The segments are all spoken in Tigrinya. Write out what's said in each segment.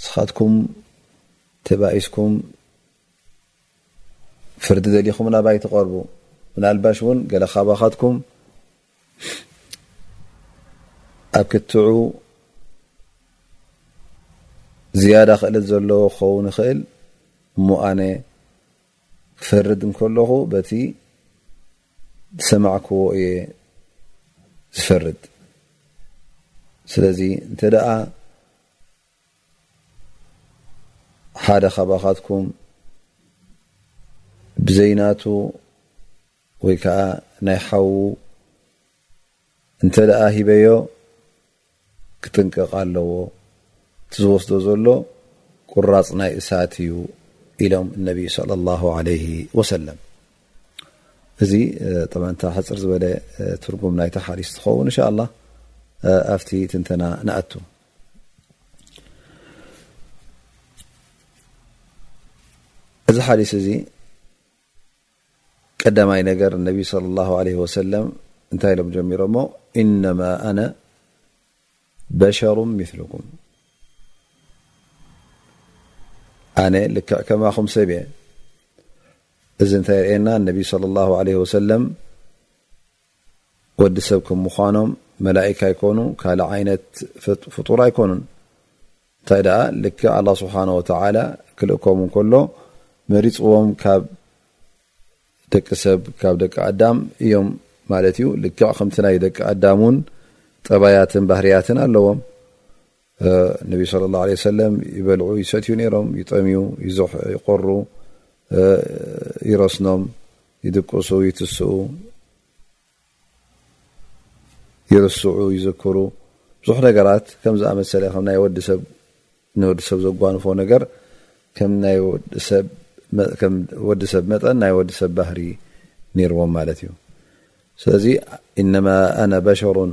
ንስኻትኩም ተባኢስኩም ፍርዲ ደሊኹም ናብ ኣይትቐርቡ ምናልባሽ እውን ገለ ካባኻትኩም ኣብ ክትዑ ዝያዳ ክእለት ዘለዎ ክኸውን ይኽእል እሞ ኣነ ክፈርድ እንከለኹ በቲ ዝሰማዕክዎ እየ ዝፈርድ ስለዚ እንተ ደኣ ሓደ ካባኻትኩም ብዘይናቱ ወይ ከዓ ናይ ሓዉ እንተደኣ ሂበዮ ክጥንቀቕ ኣለዎ እቲ ዝወስዶ ዘሎ ቁራፅ ናይ እሳት እዩ ኢሎም እነቢይ ለ ላ ለ ወሰለም እዚ ጠመንታ ሕፅር ዝበለ ትርጉም ናይታ ሓዲስ ትኸውን እንሻ ላ ኣብቲ ትንተና ንኣቱ እዚ ሓዲስ እዚ ቀዳማይ ነገር ነቢ صለ ላه ለ ወሰለም እንታይ ኢሎም ጀሚሮ እሞ እነማ ኣነ በሸሩ ምሉኩም ኣነ ልክዕ ከማኹም ሰብ እየ እዚ እንታይ የርእየና ነቢ صለ ላሁ ለ ወሰለም ወዲ ሰብ ከም ምዃኖም መላእካ ኣይኮኑ ካልእ ዓይነት ፍጡር ኣይኮኑን እንታይ ደኣ ልክ ኣላ ስብሓን ወተላ ክልእኮም እንከሎ መሪፅዎም ካብ ደቂ ሰብ ካብ ደቂ ኣዳም እዮም ማለት እዩ ልክዕ ከምቲ ናይ ደቂ ኣዳም እውን ጠባያትን ባህርያትን ኣለዎም ነቢ ለ ላ ለ ሰለም ይበልዑ ይሰትዩ ነይሮም ይጠምዩ ይቆሩ ይረስኖም ይድቅሱ ይትስኡ ይርስዑ ይዝክሩ ብዙሕ ነገራት ከም ዝኣመሰለ ከም ናይ ወዲሰብ ንወዲሰብ ዘጓንፎ ነገር ከም ናይ ወዲሰብ መጠን ናይ ወዲሰብ ባህሪ ነይርዎም ማለት እዩ ስለዚ እነማ ኣነ በሸሩን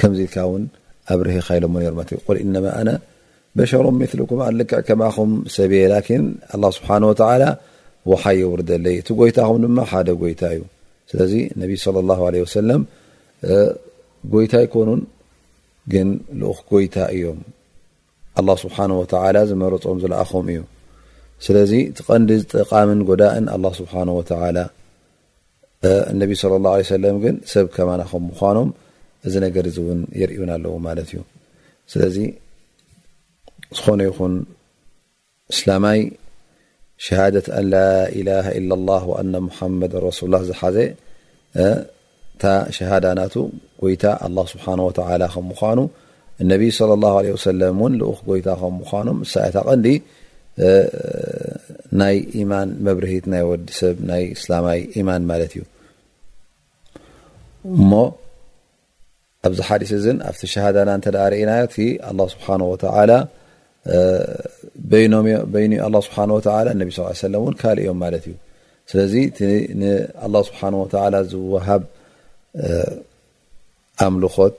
ከምዚ ኢልካ እውን ኣብርሂኻ ኢሎሞ ነይሮም እቲ ቁል እነማ ኣነ በሸሩ ምሉኩም ኣነ ልክዕ ከማኹም ሰብ እየ ላኪን ኣላ ስብሓን ወተዓላ ውሓይ የውርደለይ እቲ ጎይታኹም ድማ ሓደ ጎይታ እዩ ስለዚ ነቢይ ስለ ላሁ ለ ወሰለም ጎይታ ኣይኮኑን ግን ልኡኽ ጎይታ እዮም ኣላ ስብሓን ወተዓላ ዝመረፆም ዝለኣኹም እዩ ስለዚ እቲ ቐንዲ ዝጠቃምን ጎዳእን ኣላ ስብሓን ወተዓላ እነቢ ስለ ላ ለ ሰለም ግን ሰብ ከማና ከም ምዃኖም እዚ ነገር እዚ እውን የርእዩን ኣለዉ ማለት እዩ ስለዚ ዝኾነ ይኹን እስላማይ ሸሃደት ኣን ላኢላ ኢላ ላ ኣነ ሙሓመድ ረሱላ ዝሓዘ እታ ሸሃዳ ናቱ ጎይታ ኣላ ስብሓን ወተላ ከም ምዃኑ እነቢ ሰለላሁ ዓለይሂ ወሰለም እውን ልኡኽ ጎይታ ከም ምዃኖም እሳ እታ ቀንዲ ናይ ኢማን መብርሂት ናይ ወዲ ሰብ ናይ እስላማይ ኢማን ማለት እዩ እሞ ኣብዚ ሓዲስ እዝን ኣብቲ ሸሃዳና እንተ ርእናዮ እቲ ኣላ ስብሓን ወተላ በይኖም በይኑ ኣላ ስብሓን ወተላ እነቢ ስ ሰለም እውን ካልእ እዮም ማለት እዩ ስለዚ እቲ ንኣላ ስብሓን ወተላ ዝወሃብ ኣምልኾት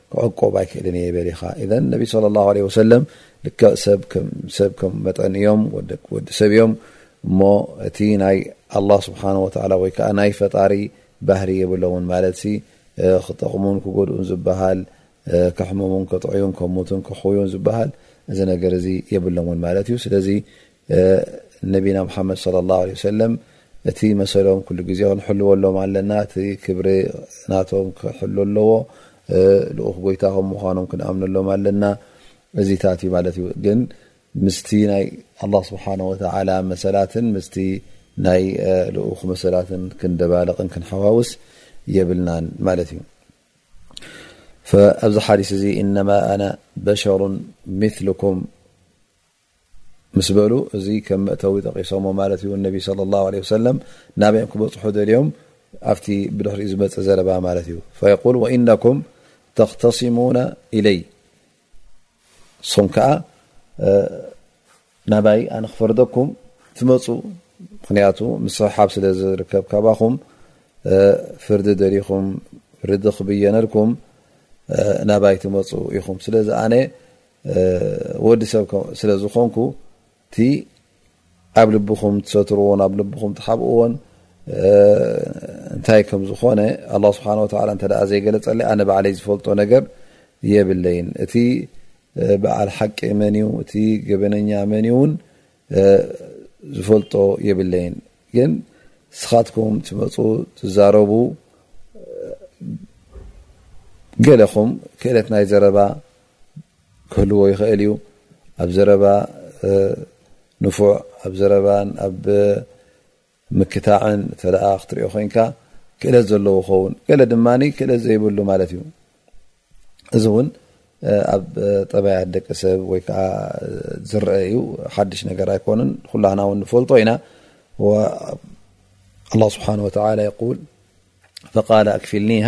ክዕቆብ ኣይክእልን እየ በሊካ ኢዘን ነቢ ሰለላሁ ዓለይሂ ወሰለም ልክዕ ሰብ ከም ሰብ ከም መጠን እዮም ወዲ ሰብ እዮም እሞ እቲ ናይ ኣላህ ስብሓን ወተዓላ ወይ ከዓ ናይ ፈጣሪ ባህሪ የብሎምን ማለት ሲ ክጠቕሙን ክጎድኡን ዝበሃል ከሕመሙን ከጥዕዩን ከሙትን ክሕውዩን ዝበሃል እዚ ነገር እዚ የብሎምን ማለት እዩ ስለዚ ነቢና ሙሓመድ ለ ላ ለ ሰለም እቲ መሰሎም ኩሉ ግዜ ክንሕልወሎም ኣለና እቲ ክብሪ ናቶም ክሕሉ ኣለዎ ልኡኽ ጎይታ ከም ምዃኖም ክንኣምነሎም ኣለና እዚታት እዩ ማለት እዩ ግን ምስቲ ናይ ኣላ ስብሓን ወተላ መሰላትን ምስቲ ናይ ልኡኽ መሰላትን ክንደባልቕን ክንሓዋውስ የብልናን ማለት እዩ ኣብዚ ሓዲስ እዚ እነማ ኣነ በሸሩ ምሉኩም ምስ በሉ እዚ ከም መእተዊ ጠቂሶሞ ማለት እዩ ነቢ ሰለላሁ ዓለይሂ ወሰለም ናበይም ክበፅሑ ደልዮም ኣብቲ ብድሕሪኡ ዝመፅእ ዘረባ ማለት እዩ ፈየቁል ወኢነኩም ተክተሲሙነ ኢለይ ንስኹም ከዓ ናባይ ኣነ ክፈርደኩም ትመፁ ምክንያቱ ምስሕሓብ ስለ ዝርከብ ካባኹም ፍርዲ ደሊኹም ርዲ ክብየነልኩም ናባይ ትመፁ ኢኹም ስለዚ ኣነ ወዲ ሰብ ስለ ዝኾንኩ እቲ ኣብ ልብኹም ትሰትርዎን ኣብ ልብኹም ትሓብእዎን እንታይ ከም ዝኾነ ኣላ ስብሓን ወተላ እንተ ዘይገለፀለ ኣነ ባዕለይ ዝፈልጦ ነገር የብለይን እቲ በዓል ሓቂ መን እዩ እቲ ገበነኛ መን እውን ዝፈልጦ የብለይን ግን ንስኻትኩም ትመፁ ትዛረቡ ገለኹም ክእለት ናይ ዘረባ ክህልዎ ይኽእል እዩ ኣብ ዘረባ ንፉዕ ኣብ ዘረባን ኣብ ምክታዕን እተ ክትሪኦ ኮንካ ክእለት ዘለዎ ኸውን ገለ ድማ ክእለት ዘይብሉ ማለት እዩ እዚ እውን ኣብ ጠባያት ደቂ ሰብ ወይ ከዓ ዝረአ እዩ ሓድሽ ነገር ኣይኮኑን ኩላና ውን ንፈልጦ ኢና ስብሓ ል ፈቃል ኣክፊልኒሃ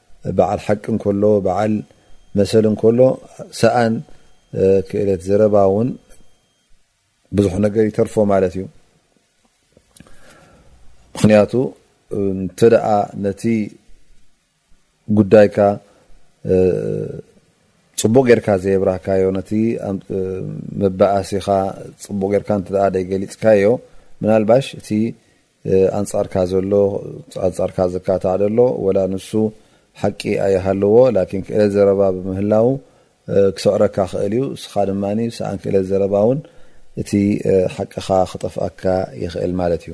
በዓል ሓቂ እንከሎ በዓል መሰል እንከሎ ሰኣን ክእለት ዘረባ ውን ብዙሕ ነገር ይተርፎ ማለት እዩ ምክንያቱ እንተ ነቲ ጉዳይካ ፅቡቅ ጌርካ ዘየብራህካዮ ነቲ መባእሲኻ ፅቡቅ ጌርካ እተ ደይገሊፅካዮ ምናልባሽ እቲ ኣንጻርካ ዘሎ ኣንጻርካ ዝካታዕ ዘሎ ወላ ንሱ ሓቂ ኣይሃልዎ ላኪን ክእለት ዘረባ ብምህላዉ ክሰዕረካ ክእል እዩ እስኻ ድማ ሰኣን ክእለት ዘረባ ውን እቲ ሓቅኻ ክጠፍኣካ ይኽእል ማለት እዩ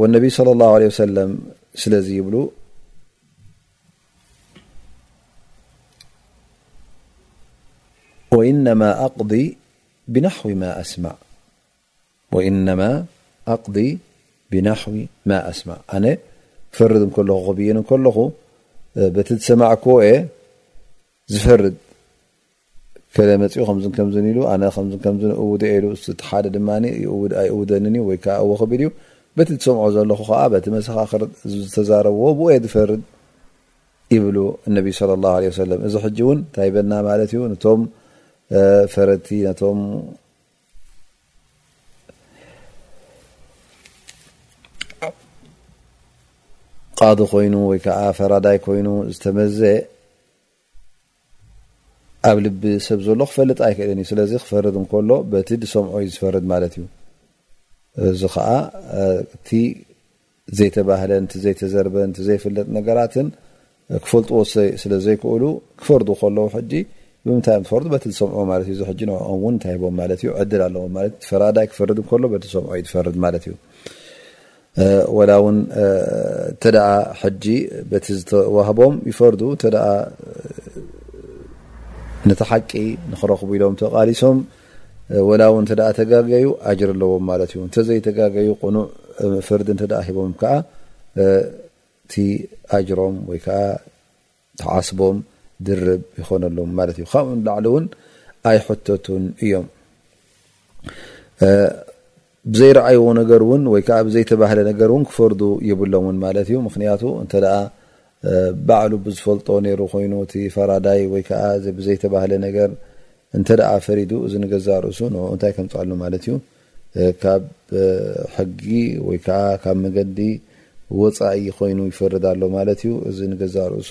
ወነቢ ሰለ ላሁ ለ ወሰለም ስለዚ ይብሉ ወኢነማ ኣቅዲ ብናሕዊ ማ ኣስማዕ ወኢነማ ኣቅዲ ቢናሕዊ ማ ኣስማዕ ኣነ ክፈርድ እንከለኹ ክብይን እንከለኹ በቲ ዝሰማዕክዎ እየ ዝፈርድ ከለ መፅኡ ከምዝን ከምዝን ኢሉ ኣነ ከምዝን ከምዝን እውደ ኢሉ እቲ ሓደ ድማ ኣይእውደንን እዩ ወይ ከዓ እወ ክብል እዩ በቲ ዝሰምዖ ዘለኹ ከዓ በቲ መሰኻኽር ዝተዛረብዎ ብኡ እየ ዝፈርድ ይብሉ እነቢ ስለ ላሁ ለ ወሰለም እዚ ሕጂ እውን እንታይ ይበልና ማለት እዩ ነቶም ፈረድቲ ነቶም ቃዲ ኮይኑ ወይ ከዓ ፈራዳይ ኮይኑ ዝተመዘ ኣብ ልቢ ሰብ ዘሎ ክፈልጥ ኣይክእልን እዩ ስለዚ ክፈርድ እንከሎ በቲ ዝሰምዖ ዩ ዝፈርድ ማለት እዩ እዚ ከዓ እቲ ዘይተባህለን ዘይተዘርበን ዘይፍለጥ ነገራትን ክፈልጥዎ ስለ ዘይክእሉ ክፈርዱ ከለዉ ሕጂ ብምንታይ እዮም ዝፈርዱ በቲ ዝሰምዑዎ ማለት እዩ እዚ ሕጂ ንዕኦም እውን እንታይ ሂቦም ማለት እዩ ዕድል ኣለዎም ማለት እዩ ፈራዳይ ክፈርድ እንከሎ በቲ ዝሰምዖ እዩ ዝፈርድ ማለት እዩ ወላ እውን እንተ ሕጂ በቲ ዝተዋህቦም ይፈርዱ እተ ነቲ ሓቂ ንክረኽቡ ኢሎም ተቓሊሶም ወላ ውን እንተ ተጋገዩ ኣጅሪ ኣለዎም ማለት እዩ እንተ ዘይተጋገዩ ቁኑዕ ፍርዲ እንተ ሂቦም ከዓ እቲ ኣጅሮም ወይ ከዓ ተዓስቦም ድርብ ይኾነሎም ማለት እዩ ካብኡ ንላዕሊ እውን ኣይሕተቱን እዮም ብዘይረኣይዎ ነገር ውን ወይ ከኣ ብዘይተባህለ ነገር ውን ክፈርዱ የብሎምን ማለት እዩ። ምኽንያቱ እንተ ባዕሉ ብዝፈልጦ ነይሩ ኮይኑ እቲ ፈራዳይ ወይ ከኣ ብዘይተባህለ ነገር እንተ ፈሪዱ እዚ ንገዛእ ርእሱ ንዕኡ እንታይ ከምጽኣሉ ማለት እዩ ካብ ሕጊ ወይ ከኣ ካብ መገዲ ወጻኢ ኮይኑ ይፈርድ ኣሎ ማለት እዩ። እዚ ንገዛእ ርእሱ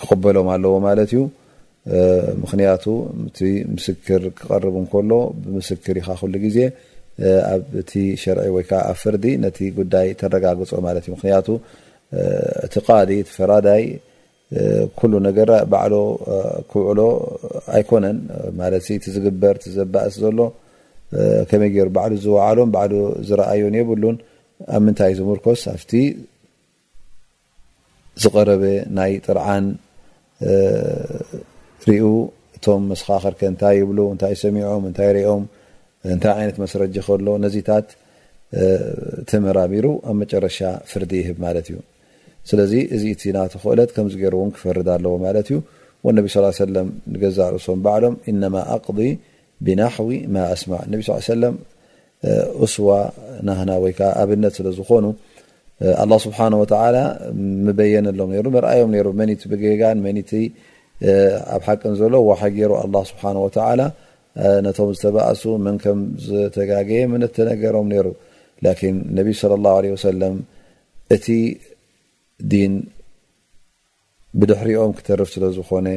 ክቕበሎም ኣለዎ ማለት እዩ ምኽንያቱ እቲ ምስክር ክቐርብ እንከሎ ብምስክር ኢኻ ኩሉ ግዜ ኣብ እቲ ሸርዒ ወይ ከዓ ኣብ ፍርዲ ነቲ ጉዳይ ተረጋግፆ ማለት እዩ ምክንያቱ እቲ ቃዲ እቲ ፈራዳይ ኩሉ ነገር ባዕሎ ክውዕሎ ኣይኮነን ማለት እቲ ዝግበር እቲ ዘባእስ ዘሎ ከመይ ገይሩ ባዕሉ ዝወዓሎን ባዕሉ ዝረኣዮን የብሉን ኣብ ምንታይ ዝምርኮስ ኣብቲ ዝቐረበ ናይ ጥርዓን ሪኡ እቶም መሰኻኽር ከ እንታይ ይብሉ እንታይ ሰሚዖም እንታይ ሪኦም እንታይ ዓይነት መስረጂ ከሎ ነዚታት ተመራሚሩ ኣብ መጨረሻ ፍርዲ ይህብ ማለት እዩ ስለዚ እዚ እቲ ናቱ ክእለት ከምዚ ገይሩ እውን ክፈርድ ኣለዎ ማለት እዩ ወነቢ ስ ሰለም ንገዛእ ርእሶም ባዕሎም ኢነማ ኣቅዲ ብናሕዊ ማ ኣስማዕ ነቢ ስ ሰለም ኡስዋ ናህና ወይ ከዓ ኣብነት ስለ ዝኾኑ ኣላ ስብሓን ወተዓላ ምበየነሎም ነይሩ መርኣዮም ነይሩ መኒቲ ብጌጋን መኒቲ ኣብ ሓቅን ዘሎ ዋሓይ ገይሩ ኣላ ስብሓን ወተዓላ ነቶም ዝተባእሱ መን ከም ዝተጋገየ ምነተነገሮም ነይሩ ላኪን ነቢይ ስለ ላሁ ለ ወሰለም እቲ ዲን ብድሕሪኦም ክተርፍ ስለ ዝኾነ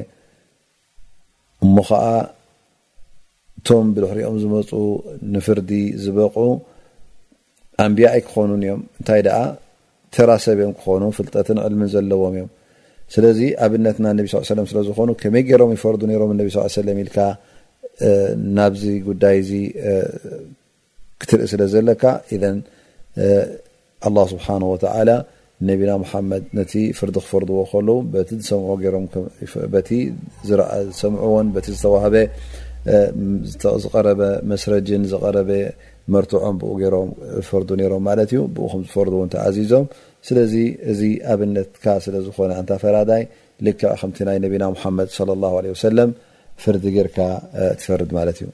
እሞ ኸኣ እቶም ብድሕሪኦም ዝመጹ ንፍርዲ ዝበቑ ኣንብያ ኣይክኾኑን እዮም እንታይ ደኣ ተራ ሰብ እዮም ክኾኑ ፍልጠትን ዕልምን ዘለዎም እዮም ስለዚ ኣብነትና ነቢ ስ ሰለም ስለ ዝኾኑ ከመይ ገይሮም ይፈርዱ ነይሮም ነቢ ስ ሰለም ኢልካ ናብዚ ጉዳይ እዚ ክትርኢ ስለ ዘለካ ኢዘን ኣላህ ስብሓን ወተዓላ ነቢና ሙሓመድ ነቲ ፍርዲ ክፈርድዎ ከለዉ በቲ ዝሰምዑዎ ገይሮም በቲ ዝሰምዑዎን በቲ ዝተዋህበ ዝቐረበ መስረጅን ዝቐረበ መርትዖም ብኡ ገይሮም ፈርዱ ነይሮም ማለት እዩ ብኡ ከም ዝፈርድዎ እንተኣዚዞም ስለዚ እዚ ኣብነትካ ስለ ዝኾነ ኣንታ ፈራዳይ ልክዕ ከምቲ ናይ ነቢና ሙሓመድ ለ ላ ለ ወሰለም ፍርዲ ጌርካ ትፈርድ ማለት እዩ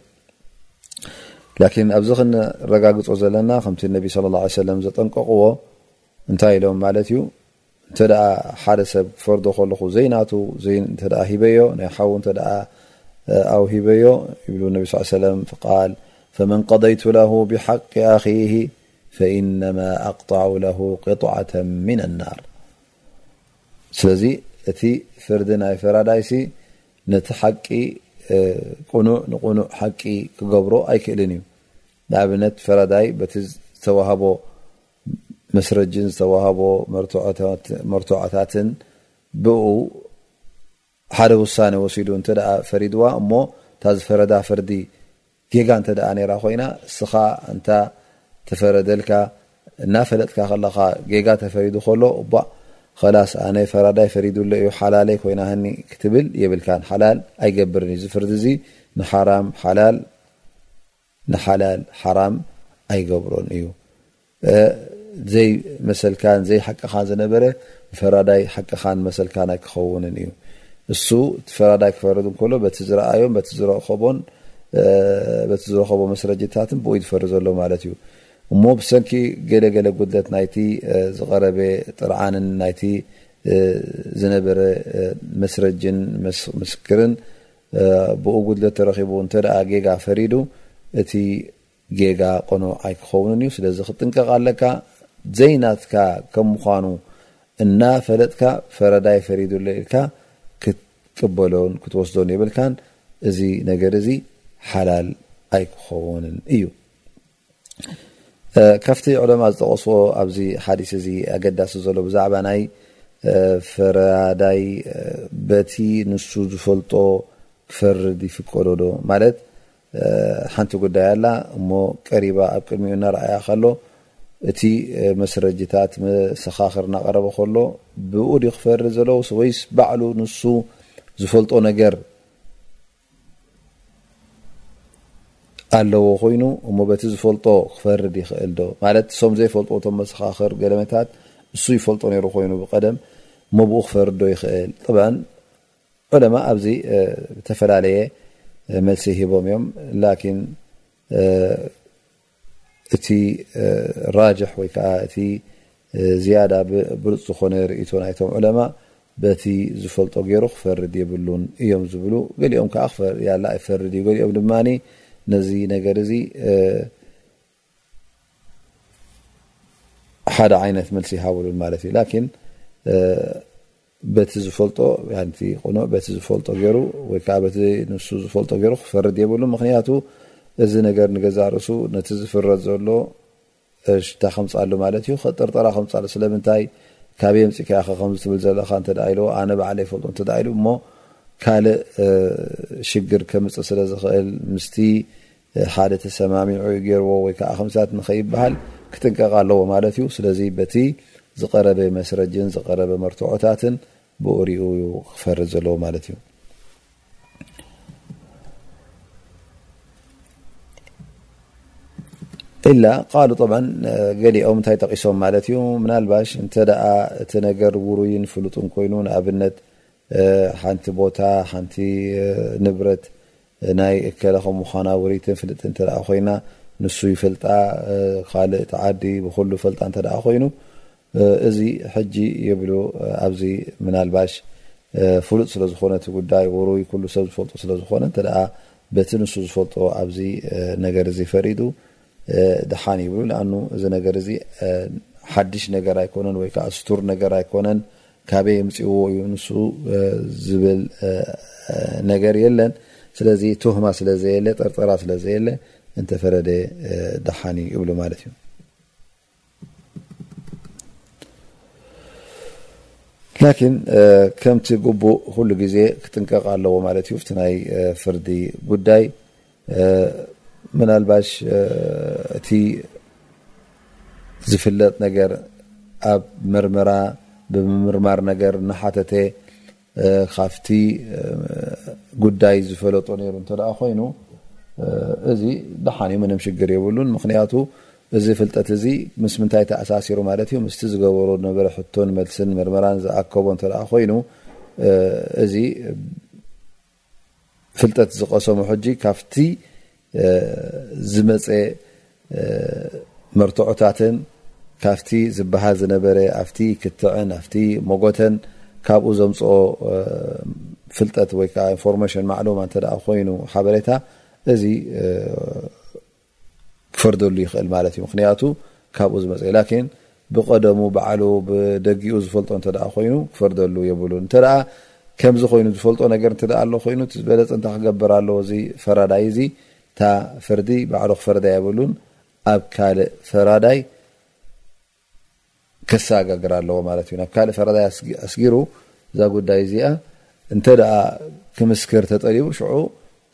ላኪን ኣብዚ ክንረጋግፆ ዘለና ከምቲ ነቢ ስለ ላ ሰለም ዘጠንቀቕዎ እንታይ ኢሎም ማለት እዩ እንተ ሓደ ሰብ ክፈርዶ ከለኹ ዘይናቱ እተ ሂበዮ ናይ ሓዉ እተ ኣው ሂበዮ ይብሉ ነቢ ስ ሰለም ቃል ፈመን ቀደይቱ ለ ብሓቂ ኣኺ ፈኢነማ ኣቅጣዑ ለ ቅጣዓተ ምና ናር ስለዚ እቲ ፍርዲ ናይ ፈራዳይሲ ነቲ ሓቂ ቅኑዕ ንቕኑዕ ሓቂ ክገብሮ ኣይክእልን እዩ ንኣብነት ፈራዳይ በቲ ዝተዋሃቦ መስረጅን ዝተዋሃቦ መርትዖታትን ብኡ ሓደ ውሳነ ወሲዱ እንተ ፈሪድዋ እሞ እታ ዝፈረዳ ፍርዲ ጌጋ እንተ ነራ ኮይና እስኻ እንታ ተፈረደልካ እናፈለጥካ ከለኻ ጌጋ ተፈሪዱ ከሎ እባ ኸላስ ኣነ ፈራዳይ ፈሪዱለ እዩ ሓላለይ ኮይናህኒ ክትብል የብልካን ሓላል ኣይገብርን እዩ ዝፍርዲ እዚ ንሓራም ሓላል ንሓላል ሓራም ኣይገብሮን እዩ። ዘይ መሰልካን ዘይ ሓቅኻን ዝነበረ ፈራዳይ ሓቅኻን መሰልካን ኣይክኸውንን እዩ። እሱ እቲ ፈራዳይ ክፈርድ እንከሎ በቲ ዝረኣዮን በቲ ዝረኸቦን በቲ ዝረኸቦ መስረጅታትን ብኡይ ዝፈርድ ዘሎ ማለት እዩ። እሞ ብሰንኪ ገለገለ ጉድለት ናይቲ ዝቐረበ ጥርዓንን ናይቲ ዝነበረ መስረጅን ምስክርን ብኡ ጉድለት ተረኺቡ እንተ ጌጋ ፈሪዱ እቲ ጌጋ ቅኑዕ ኣይክኸውንን እዩ ስለዚ ክትጥንቀቕ ኣለካ ዘይናትካ ከም ምዃኑ እና ፈለጥካ ፈረዳይ ፈሪዱለ ኢልካ ክትቅበሎን ክትወስዶን የብልካን እዚ ነገር እዚ ሓላል ኣይክኸውንን እዩ። ካብቲ ዑለማእ ዝጠቐስዎ ኣብዚ ሓዲስ እዚ ኣገዳሲ ዘሎ ብዛዕባ ናይ ፈራዳይ በቲ ንሱ ዝፈልጦ ክፈርድ ይፍቀዶ ዶ ማለት ሓንቲ ጉዳይ ኣላ እሞ ቀሪባ ኣብ ቅድሚኡ እናረኣያ ከሎ እቲ መስረጅታት መሰኻኽር እናቐረበ ከሎ ብኡ ዲ ክፈርድ ዘለውስ ወይስ ባዕሉ ንሱ ዝፈልጦ ነገር ኣለዎ ኮይኑ እሞ በቲ ዝፈልጦ ክፈርድ ይኽእል ዶ ማለት ሶም ዘይፈልጡ ቶም መሰኻኽር ገለመታት እሱ ይፈልጦ ነይሩ ኮይኑ ብቀደም ሞብኡ ክፈርዶ ይኽእል ጠብ ዕለማ ኣብዚ ዝተፈላለየ መልሲ ሂቦም እዮም ላኪን እቲ ራጅሕ ወይ ከኣ እቲ ዝያዳ ብሉጽ ዝኾነ ርእይቶ ናይቶም ዑለማእ በቲ ዝፈልጦ ገይሩ ክፈርድ የብሉን እዮም ዝብሉ ገሊኦም ከኣ ያላ ይፈርድ እዩ ገሊኦም ድማ ነዚ ነገር እዚ ሓደ ዓይነት መልሲ ይሃብሉን ማለት እዩ ላኪን በቲ ዝፈልጦ ኣንቲ ቁኑዕ በቲ ዝፈልጦ ገሩ ወይ ከኣ በቲ ንሱ ዝፈልጦ ገሩ ክፈርድ የብሉን ምኽንያቱ እዚ ነገር ንገዛእ ርእሱ ነቲ ዝፍረድ ዘሎ ሽታ ከምጻሉ ማለት እዩ ከጥርጠራ ከምጻሉ ስለምንታይ ካበይ ኣምጺእካ ኢኻ ከምዚ ትብል ዘለኻ እንተ ኢልዎ ኣነ ባዕለ ይፈልጦ እንተ ኢሉ እሞ ካልእ ሽግር ከምጽእ ስለ ዝኽእል ምስቲ ሓደ ተሰማሚዑ እዩ ገይርዎ ወይ ከዓ ከምዚታት ንኸይበሃል ክጥንቀቕ ኣለዎ ማለት እዩ። ስለዚ በቲ ዝቐረበ መስረጅን ዝቐረበ መርትዖታትን ብኡሪኡ እዩ ክፈርድ ዘለዎ ማለት እዩ። ኢላ ቃሉ ብ ገሊኦም እንታይ ጠቂሶም ማለት እዩ ምናልባሽ እንተ እቲ ነገር ውሩይን ፍሉጥን ኮይኑ ንኣብነት ሓንቲ ቦታ ሓንቲ ንብረት ናይ እከለ ከም ምዃና ውሪትን ፍልጥትን እንተደኣ ኮይና ንሱ ይፈልጣ ካልእ እቲ ዓዲ ብኹሉ ይፈልጣ እንተደኣ ኮይኑ እዚ ሕጂ ይብሉ ኣብዚ ምናልባሽ ፍሉጥ ስለ ዝኾነ እቲ ጉዳይ ውሩይ ኩሉ ሰብ ዝፈልጦ ስለ ዝኾነ እንተደኣ በቲ ንሱ ዝፈልጦ ኣብዚ ነገር እዚ ፈሪዱ ደሓን ይብሉ ለኣኑ እዚ ነገር እዚ ሓድሽ ነገር ኣይኮነን ወይ ከዓ ስቱር ነገር ኣይኮነን ካበይ የምፅእዎ እዩ ንሱ ዝብል ነገር የለን ስለዚ ቱህማ ስለዘየለ ጠርጠራ ስለዘየለ እንተፈረደ ደሓን እዩ ይብሉ ማለት እዩ ላኪን ከምቲ ግቡእ ኩሉ ግዜ ክጥንቀቕ ኣለዎ ማለት እዩ እቲ ናይ ፍርዲ ጉዳይ ምናልባሽ እቲ ዝፍለጥ ነገር ኣብ ምርምራ ብምምርማር ነገር እናሓተተ ካብቲ ጉዳይ ዝፈለጦ ነይሩ እንተ ኮይኑ እዚ ደሓን እዩ ምንም ሽግር የብሉን ምክንያቱ እዚ ፍልጠት እዚ ምስ ምንታይ ተኣሳሲሩ ማለት እዩ ምስቲ ዝገበሩ ነበረ ሕቶን መልስን ምርምራን ዝኣከቦ እተ ኮይኑ እዚ ፍልጠት ዝቐሰሙ ሕጂ ካብቲ ዝመጸ መርትዖታትን ካብቲ ዝበሃል ዝነበረ ኣብቲ ክትዕን ኣብቲ ሞጎተን ካብኡ ዘምጽኦ ፍልጠት ወይ ከዓ ኢንፎርሜሽን ማዕሉማ እንተ ኮይኑ ሓበሬታ እዚ ክፈርደሉ ይኽእል ማለት እዩ ምኽንያቱ ካብኡ ዝመፀ ላኪን ብቀደሙ በዓሉ ብደጊኡ ዝፈልጦ እንተ ኮይኑ ክፈርደሉ የብሉን እንተ ከምዚ ኮይኑ ዝፈልጦ ነገር እንተ ኣሎ ኮይኑ ዝበለፀ እንታይ ክገብር ኣለዎ እዚ ፈራዳይ እዚ እታ ፍርዲ ባዕሉ ክፈረዳ የብሉን ኣብ ካልእ ፈራዳይ ከሰጋግር ኣለዎ ማለት እዩ። ናብ ካልእ ፈረዳይ ኣስጊሩ እዛ ጉዳይ እዚኣ እንተ ክምስክር ተጠሊቡ ሽዑ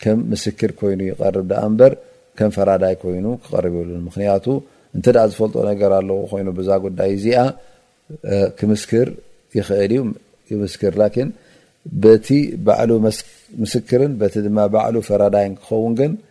ከም ምስክር ኮይኑ ይቀርብ ደኣ እምበር ከም ፈራዳይ ኮይኑ ክቀርብ የብሉን። ምክንያቱ እንተ ዝፈልጦ ነገር ኣለዎ ኮይኑ ብዛ ጉዳይ እዚኣ ክምስክር ይኽእል እዩ ይምስክር ላኪን በቲ ባዕሉ ምስክርን በቲ ድማ ባዕሉ ፈራዳይን ክኸውን ግን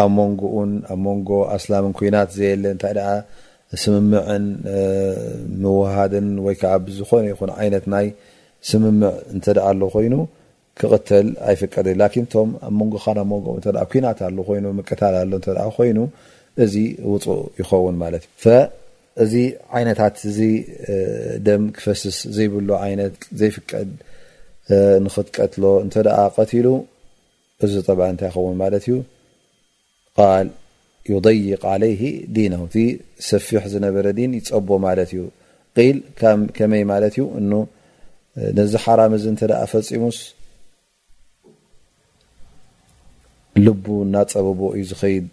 ኣብ ሞንጎኡን ኣብ ሞንጎ ኣስላምን ኩናት ዘየለ እንታይ ደኣ ስምምዕን ምውህሃድን ወይ ከዓ ብዝኾነ ይኹን ዓይነት ናይ ስምምዕ እንተ ኣሎ ኮይኑ ክቕተል ኣይፍቀድን ላኪን ቶም ኣብ ሞንጎኻን ኣብ ሞንጎኦም እንተ ኩናት ኣሎ ኮይኑ ምቅታል ኣሎ እንተ ኮይኑ እዚ ውፁእ ይኸውን ማለት እዩ ፈ እዚ ዓይነታት እዚ ደም ክፈስስ ዘይብሉ ዓይነት ዘይፍቀድ ንክትቀትሎ እንተ ደኣ ቀቲሉ እዚ ጠብዓ እንታይ ይኸውን ማለት እዩ? ቃል ዩደይቅ ዓለይሂ ዲነሁ እቲ ሰፊሕ ዝነበረ ዲን ይፀቦ ማለት እዩ። ቂል ከመይ ማለት እዩ? እኑ ነዚ ሓራም እዚ እንተ ፈፂሙስ ልቡ እናፀበቦ እዩ ዝኸይድ።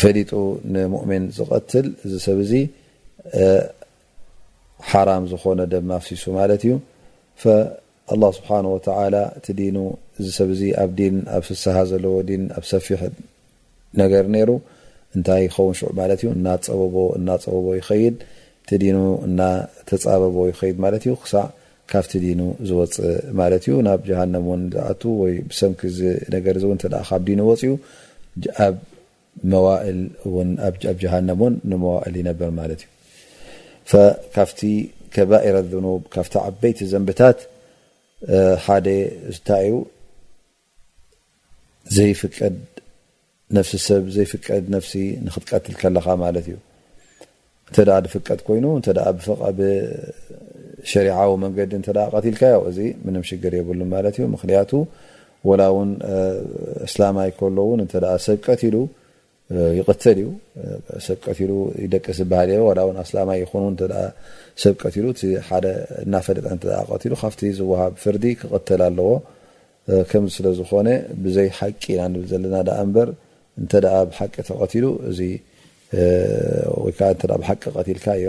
ፈሊጡ ንሙእሚን ዝቐትል እዚ ሰብ እዚ ሓራም ዝኾነ ደም ኣፍሲሱ ማለት እዩ ኣላ ስብሓን ወተላ እቲ ዲኑ እዚ ሰብ እዚ ኣብ ዲን ኣብ ፍስሃ ዘለዎ ዲን ኣብ ሰፊሕ ነገር ነይሩ እንታይ ይኸውን ሽዑ ማለት እዩ እናፀበቦ እናፀበቦ ይኸይድ እቲ ዲኑ እናተፃበቦ ይኸይድ ማለት እዩ ክሳዕ ካብቲ ዲኑ ዝወጽእ ማለት እዩ። ናብ ጀሃነም እውን ዝኣቱ ወይ ብሰንኪ እዚ ነገር እዚ እውን እንተ ካብ ዲኑ ወጺኡ ኣብ መዋእል እውን ኣብ ጀሃነም እውን ንመዋእል ይነበር ማለት እዩ። ካብቲ ከባኢር ኣዙኑብ ካብቲ ዓበይቲ ዘንብታት ሓደ እንታይ እዩ? ዘይፍቀድ ነፍሲ ሰብ ዘይፍቀድ ነፍሲ ንክትቀትል ከለኻ ማለት እዩ እተ ድፍቀድ ኮይኑ እተ ብሸሪዓዊ መንገዲ እተ ቀትልካዮ እዚ ምንም ሽግር የብሉ ማለት እዩ ምክንያቱ ወላ ውን እስላማይ ከሎውን እተ ሰብ ቀትሉ ይቅተል እዩ ሰብ ቀቲሉ ይደቅስ ዝበሃል እዮ ዋላ ውን ኣስላማይ ይኹኑ እተ ሰብ ቀቲሉ እቲ ሓደ እናፈለጠ እተ ቀቲሉ ካብቲ ዝወሃብ ፍርዲ ክቅተል ኣለዎ ከምዚ ስለ ዝኾነ ብዘይ ሓቂ ኢና ንብል ዘለና ዳኣ እምበር እንተ ብሓቂ ተቀቲሉ እዚ ወይከዓ እተ ብሓቂ ቀቲልካ እዮ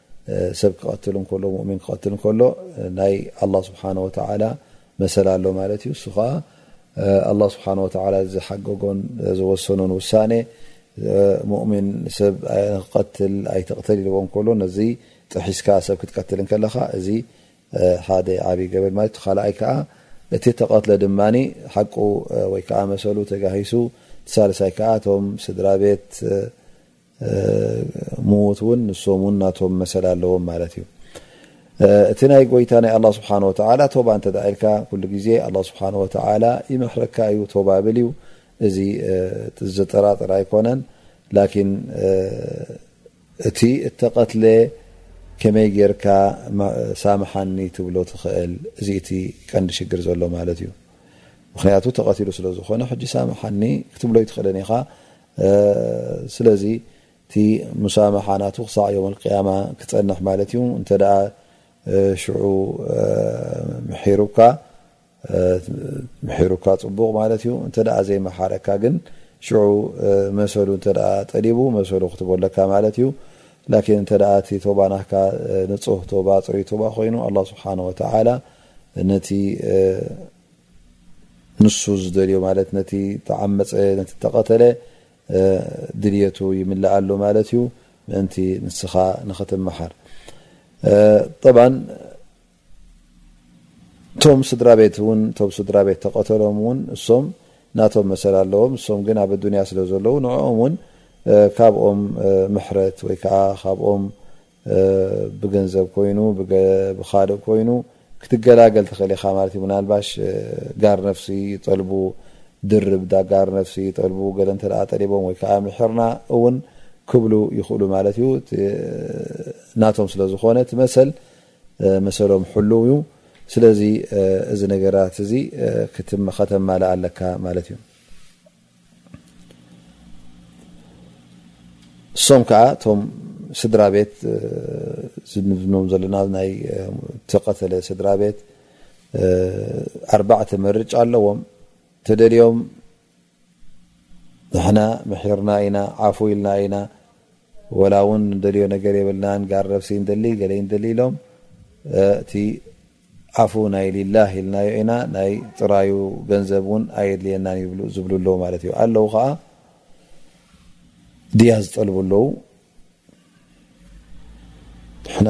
ሰብ ክቀትል ከሎ ሙእሚን ክቀትል ከሎ ናይ ኣላ ስብሓን ወተላ መሰል ኣሎ ማለት እዩ እሱ ከዓ ኣላ ስብሓን ወተላ ዝሓገጎን ዝወሰኖን ውሳኔ ሙእሚን ሰብ ክቀትል ኣይትቅተል ኢልዎ ከሎ ነዚ ጥሒስካ ሰብ ክትቀትል ከለካ እዚ ሓደ ዓብይ ገበን ማለት ዩ ካልኣይ ከዓ እቲ ተቀትለ ድማ ሓቁ ወይከዓ መሰሉ ተጋሂሱ ሳልሳይ ከዓ እቶም ስድራ ቤት ምዉት እውን ንሶም እውን ናቶም መሰል ኣለዎም ማለት እዩ እቲ ናይ ጎይታ ናይ ኣላ ስብሓን ወተላ ቶባ እንተ ኢልካ ኩሉ ግዜ ኣላ ስብሓን ወተላ ይምሕረካ እዩ ቶባ ብል እዩ እዚ ዘጠራጥር ኣይኮነን ላኪን እቲ እተቐትለ ከመይ ጌርካ ሳምሓኒ ትብሎ ትኽእል እዚ እቲ ቀንዲ ሽግር ዘሎ ማለት እዩ ምክንያቱ ተቐትሉ ስለ ዝኾነ ሕጂ ሳምሓኒ ክትብሎ ይትኽእልን ኢኻ ስለዚ እቲ ሙሳማሓ ናቱ ክሳዕ ዮም ኣልቅያማ ክፀንሕ ማለት እዩ እንተ ሽዑ ምሩካ ምሩካ ፅቡቕ ማለት እዩ እንተ ዘይመሓረካ ግን ሽዑ መሰሉ እተ ጠሊቡ መሰሉ ክትበለካ ማለት እዩ ላኪን እንተ እቲ ቶባ ናካ ንፁህ ቶባ ፅርይ ቶባ ኮይኑ ኣላ ስብሓን ወተላ ነቲ ንሱ ዝደልዮ ማለት ነቲ ተዓመፀ ነቲ ተቐተለ ድልየቱ ይምልኣሉ ማለት እዩ ምእንቲ ንስኻ ንኽትመሓር ጠብ እቶም ስድራ ቤት እውን እቶም ስድራ ቤት ተቐተሎም እውን እሶም ናቶም መሰል ኣለዎም እሶም ግን ኣብ ኣዱንያ ስለ ዘለዉ ንዕኦም እውን ካብኦም ምሕረት ወይ ከዓ ካብኦም ብገንዘብ ኮይኑ ብካልእ ኮይኑ ክትገላገል ትኽእል ኢኻ ማለት እዩ። ምናልባሽ ጋር ነፍሲ ይጠልቡ ድርብ ጋር ነፍሲ ይጠልቡ ገለ እንተ ጠሊቦም ወይ ከዓ ምሒርና እውን ክብሉ ይኽእሉ ማለት እዩ። ናቶም ስለ ዝኾነ እቲ መሰል መሰሎም ሕሉው እዩ። ስለዚ እዚ ነገራት እዚ ከተማልእ ኣለካ ማለት እዩ። እሶም ከዓ እቶም ስድራ ቤት ዝንብኖም ዘለና ናይ ተቀተለ ስድራ ቤት ኣርባዕተ መርጫ ኣለዎም ተደልዮም ንሕና ምሒርና ኢና ዓፉ ኢልና ኢና ወላ እውን ንደልዮ ነገር የብልናን ጋር ረብሲ ንደሊ ገለ ንደሊ ኢሎም እቲ ኣፉ ናይ ሊላህ ኢልናዮ ኢና ናይ ጥራዩ ገንዘብ እውን ኣየድልየናን ይብሉ ዝብሉ ኣለዉ ማለት እዩ ኣለዉ ከዓ ድያ ዝጠልቡ ኣለዉ ንሕና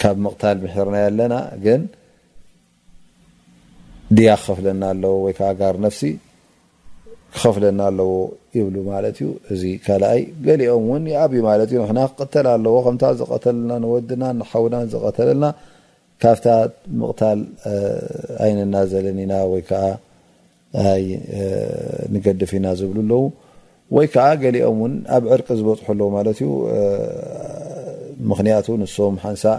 ካብ ምቕታል ምሕርናዮ ኣለና ግን ድያ ክኸፍለና ኣለዎ ወይ ከዓ ጋር ነፍሲ ክኸፍለና ኣለዎ ይብሉ ማለት እዩ እዚ ካልኣይ ገሊኦም እውን ይኣብዩ ማለት እዩ ንሕና ክቅተል ኣለዎ ከምታ ዝቀተልና ንወድና ንሓውናን ዝቀተለልና ካብታ ምቕታል ኣይንናዘልን ኢና ወይ ከዓ ንገድፍ ኢና ዝብሉ ኣለዉ ወይ ከዓ ገሊኦም እውን ኣብ ዕርቂ ዝበፅሑ ኣለዉ ማለት እዩ ምክንያቱ ንሶም ሓንሳእ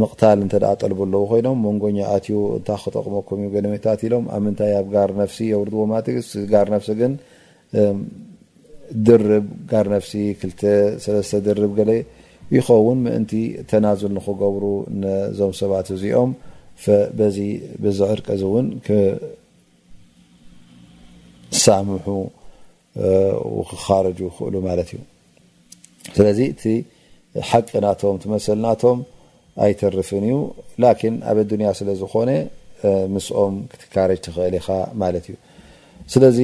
ምቕታል እንተ ጠልቡ ኣለዉ ኮይኖም መንጎኛ ኣትዩ እንታ ክጠቕመኩም እዩ ገለሜታት ኢሎም ኣብ ምንታይ ኣብ ጋር ነፍሲ የውርድዎ ማለት እዩ እቲ ጋር ነፍሲ ግን ድርብ ጋር ነፍሲ ክልተ ሰለስተ ድርብ ገለ ይኸውን ምእንቲ ተናዙል ንክገብሩ ነዞም ሰባት እዚኦም በዚ በዚ ዕርቂ እዚ እውን ክሳምሑ ክኻረጁ ይኽእሉ ማለት እዩ ስለዚ እቲ ሓቂ ናቶም ትመሰል ናቶም ኣይተርፍን እዩ ላኪን ኣብ ኣዱንያ ስለ ዝኾነ ምስኦም ክትካረጅ ትኽእል ኢኻ ማለት እዩ ስለዚ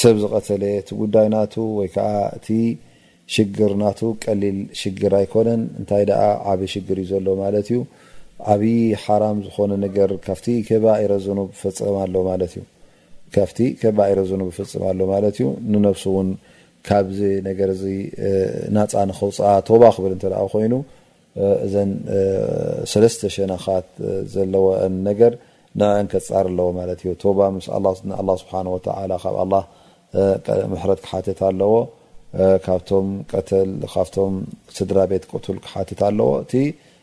ሰብ ዝቐተለ እቲ ጉዳይ ናቱ ወይ ከዓ እቲ ሽግር ናቱ ቀሊል ሽግር ኣይኮነን እንታይ ደኣ ዓብ ሽግር እዩ ዘሎ ማለት እዩ ዓብዪ ሓራም ዝኾነ ነገር ካብቲ ከባኢረ ዝኑብ ፈፀም ኣሎ ማለት እዩ ካብቲ ከባኢረ ዝኑብ ይፍጽም ኣሎ ማለት እዩ። ንነብሱ ውን ካብዚ ነገር እዚ ናጻ ንኸውጽኣ ቶባ ክብል እንተ ኮይኑ እዘን ሰለስተ ሸነኻት ዘለወአን ነገር ንዐን ከጻር ኣለዎ ማለት እዩ። ቶባ ምስ ኣላህ ንኣላህ ስብሓነሁ ወተዓላ ካብ ኣላህ ምሕረት ክሓትት ኣለዎ። ካብቶም ቀተል ካብቶም ስድራ ቤት ቅቱል ክሓትት ኣለዎ። እቲ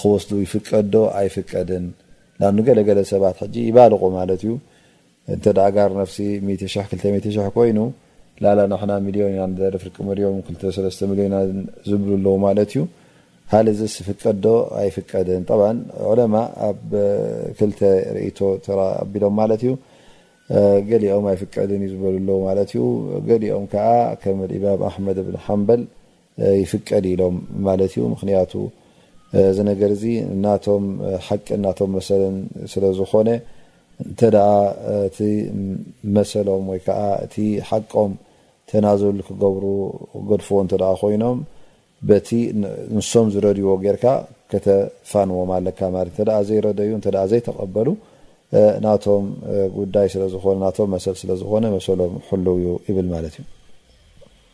ክወስዱ ይፍቀድ ዶ ኣይፍቀድን ናብ ንገለ ገለ ሰባት ሕጂ ይባልቑ ማለት እዩ እንተ ጋር ነፍሲ ሚእቲ ሽሕ ክልተ ሚእቲ ሽሕ ኮይኑ ላላ ንሕና ሚልዮን ኢና ንደሪ ፍርቂ ምርዮም ክልተ ሰለስተ ሚልዮን ኢና ዝብሉ ኣለዉ ማለት እዩ ሃል እዚስ ይፍቀድ ዶ ኣይፍቀድን ጠብዓ ዑለማ ኣብ ክልተ ርእቶ ተራ ኣቢሎም ማለት እዩ ገሊኦም ኣይፍቀድን እዩ ዝበሉ ኣለዉ ማለት እዩ ገሊኦም ከዓ ከም ልኢማም ኣሕመድ ብን ሓንበል ይፍቀድ ኢሎም ማለት እዩ ምክንያቱ እዚ ነገር እዚ ናቶም ሓቅን ናቶም መሰልን ስለ ዝኾነ እንተ እቲ መሰሎም ወይ ከዓ እቲ ሓቆም ተናዙል ክገብሩ ክገድፍዎ እንተ ኮይኖም በቲ ንሶም ዝረድዎ ጌርካ ከተፋንዎም ኣለካ ማለት እንተ ዘይረደዩ እንተ ዘይተቐበሉ ናቶም ጉዳይ ስለ ዝኾነ ናቶም መሰል ስለ ዝኾነ መሰሎም ሕሉው እዩ ይብል ማለት እዩ።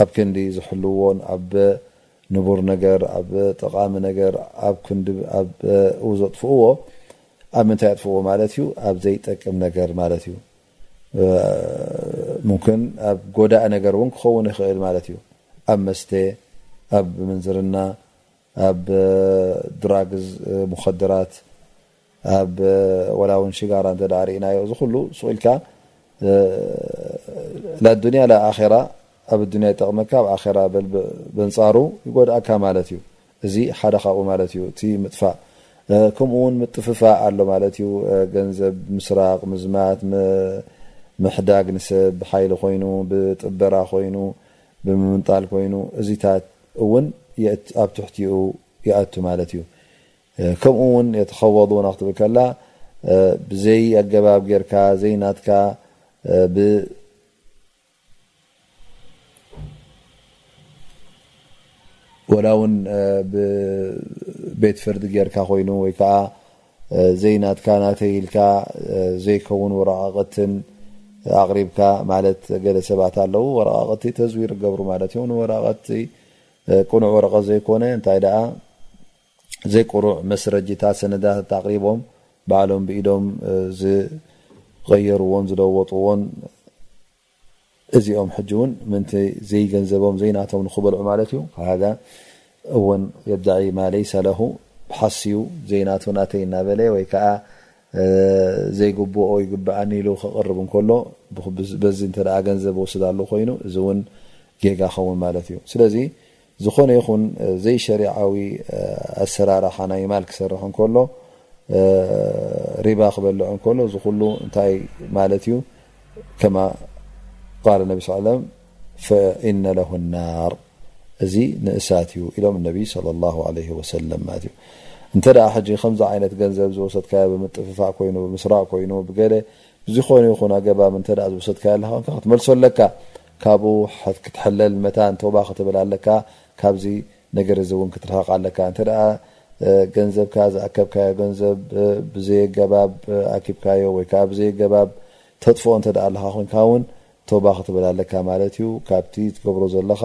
ኣብ ክንዲ ዝሕልዉዎን ኣብ ንቡር ነገር፣ ኣብ ጠቓሚ ነገር ኣብ ክንዲ ኣብኡ ዘጥፍኡዎ፣ ኣብ ምንታይ የጥፍኡዎ ማለት እዩ? ኣብ ዘይጠቅም ነገር ማለት እዩ። ሙምክን ኣብ ጎዳኢ ነገር እውን ክኸውን ይኽእል ማለት እዩ። ኣብ መስተ፣ ኣብ ምንዝርና፣ ኣብ ድራግዝ፣ ሙኸደራት፣ ኣብ ወላ ውን ሽጋራ እንተ ርኢናዮ እዚ ኩሉ ሱቕ ኢልካ ላዱንያ ላኣራ ኣብ ዱንያ ይጠቕመካ ኣብ ኣራ በንፃሩ ይጎድኣካ ማለት እዩ እዚ ሓደ ካብኡ ማለት እዩ እቲ ምጥፋእ ከምኡ ውን ምጥፍፋእ ኣሎ ማለት እዩ ገንዘብ ምስራቅ ምዝማት ምሕዳግ ንሰብ ብሓይሊ ኮይኑ ብጥበራ ኮይኑ ብምምንጣል ኮይኑ እዚታት እውን ኣብ ትሕቲኡ ይኣቱ ማለት እዩ ከምኡ ውን የተኸወዱና ክትብል ከላ ብዘይ ኣገባብ ጌርካ ዘይናትካ ብ ወላ ውን ብቤት ፍርዲ ጌርካ ኮይኑ ወይ ከዓ ዘይናትካ ናተይ ኢልካ ዘይከውን ወረቃቅትን ኣቅሪብካ ማለት ገለ ሰባት ኣለው ወረቃቅቲ ተዝዊር ገብሩ ማለት እዮም ንወረቀቲ ቅኑዕ ወረቀት ዘይኮነ እንታይ ደኣ ዘይቁሩዕ መስረጂታት ሰነዳት ኣቅሪቦም ባዕሎም ብኢዶም ዝቀየርዎን ዝለወጥዎን እዚኦም ሕጂ እውን ምንቲ ዘይገንዘቦም ዘይናቶም ንክበልዑ ማለት እዩ ሃ እውን የዳዒ ማ ለይሰ ለሁ ሓስዩ ዘይናቱ ናተይ እናበለ ወይ ከዓ ዘይግብኦ ይግብኣኒ ኢሉ ከቕርብ እንከሎ በዚ እንተ ገንዘብ ወስድ ኣሉ ኮይኑ እዚ እውን ጌጋ ኸውን ማለት እዩ ስለዚ ዝኾነ ይኹን ዘይሸሪዓዊ ኣሰራራሓ ናይ ማል ክሰርሕ እንከሎ ሪባ ክበልዕ እንከሎ እዚ ኩሉ እንታይ ማለት እዩ ከማ ቃል ነቢ ስ ለም ፈኢነ ለሁ ናር እዚ ንእሳት እዩ ኢሎም ነቢ صለ ላሁ ለ ወሰለም ማለት እዩ እንተ ሕጂ ከምዚ ዓይነት ገንዘብ ዝወሰድካዮ ብምጥፍፋእ ኮይኑ ብምስራቅ ኮይኑ ብገለ ዝኾነ ይኹን ኣገባብ እንተ ዝወሰድካዮ ኣለካ ክትመልሶ ኣለካ ካብኡ ክትሕለል መታን ቶባ ክትብል ኣለካ ካብዚ ነገር እዚ ውን ክትርሕቅ ኣለካ እንተ ገንዘብካ ዝኣከብካዮ ገንዘብ ብዘየገባብ ኣኪብካዮ ወይ ከኣ ብዘየገባብ ተጥፍኦ እንተ ኣለካ ኮንካ ውን ቶባ ክትብል ኣለካ ማለት እዩ ካብቲ ትገብሮ ዘለካ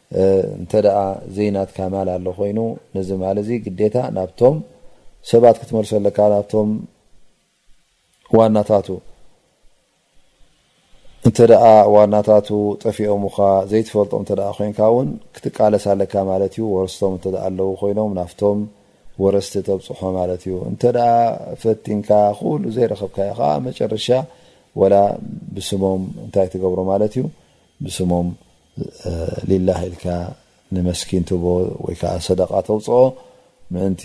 እንተ ዘይናትካ ማል ኣሎ ኮይኑ ነዚ ማል እዚ ግዴታ ናብቶም ሰባት ክትመልሶ ኣለካ ናብቶም ዋናታቱ እንተ ዋናታቱ ጠፊኦምኻ ዘይትፈልጦም እተ ኮንካ ውን ክትቃለስ ኣለካ ማለት እዩ ወረስቶም እተ ኣለዉ ኮይኖም ናፍቶም ወረስቲ ተብፅሖ ማለት እዩ እንተ ፈቲንካ ኩሉ ዘይረከብካዮ ከዓ መጨረሻ ወላ ብስሞም እንታይ ትገብሮ ማለት እዩ ብስሞም ሊላህ ኢልካ ንመስኪን ትህቦ ወይ ከኣ ሰደቓ ተውጽኦ ምእንቲ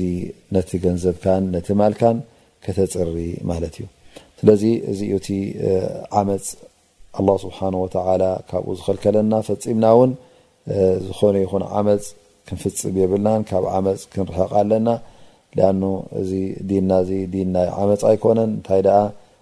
ነቲ ገንዘብካን ነቲ ማልካን ከተጽሪ ማለት እዩ። ስለዚ እዚ እዩ እቲ ዓመጽ ኣላህ ስብሓነሁ ወተዓላ ካብኡ ዝኸልከለና፣ ፈጺምና እውን ዝኾነ ይኹን ዓመጽ ክንፍጽም የብልናን፣ ካብ ዓመጽ ክንርሕቕ ኣለና። ሊኣኑ እዚ ዲንና እዚ ዲን ናይ ዓመጽ ኣይኮነን እንታይ ደኣ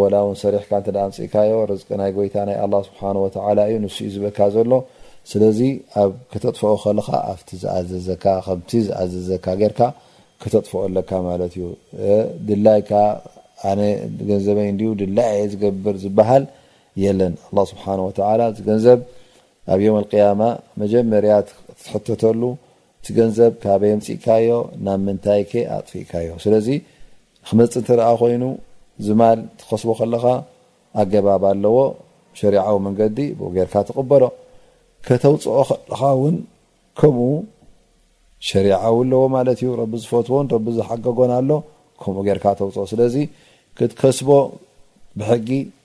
ወላ ውን ሰሪሕካ እንተ ኣምጺእካዮ ርዝቂ ናይ ጎይታ ናይ ኣላህ ስብሓን ወተዓላ እዩ ንሱ እዩ ዝህበካ ዘሎ ስለዚ ኣብ ከተጥፍኦ ከለኻ ኣብቲ ዝኣዘዘካ ከምቲ ዝኣዘዘካ ጌርካ ከተጥፍኦ ኣለካ ማለት እዩ ድላይካ ኣነ ገንዘበይ እንድዩ ድላይ እየ ዝገብር ዝበሃል የለን ኣላህ ስብሓን ወተዓላ እዚ ገንዘብ ኣብ የውም ኣልቅያማ መጀመርያ ትሕተተሉ እቲ ገንዘብ ካበይ ኣምጺእካዮ ናብ ምንታይከ ኣጥፊእካዮ ስለዚ ንክመጽእ እንተ ኮይኑ እዚ ማል ትኸስቦ ከለኻ ኣገባብ ኣለዎ ሸሪዓዊ መንገዲ ብኡ ጌርካ ትቕበሎ ከተውጽኦ ከለኻ እውን ከምኡ ሸሪዓዊ ኣለዎ ማለት እዩ ረቢ ዝፈትዎን ረቢ ዝሓገጎን ኣሎ ከምኡ ጌርካ ተውጽኦ ስለዚ ክትከስቦ ብሕጊ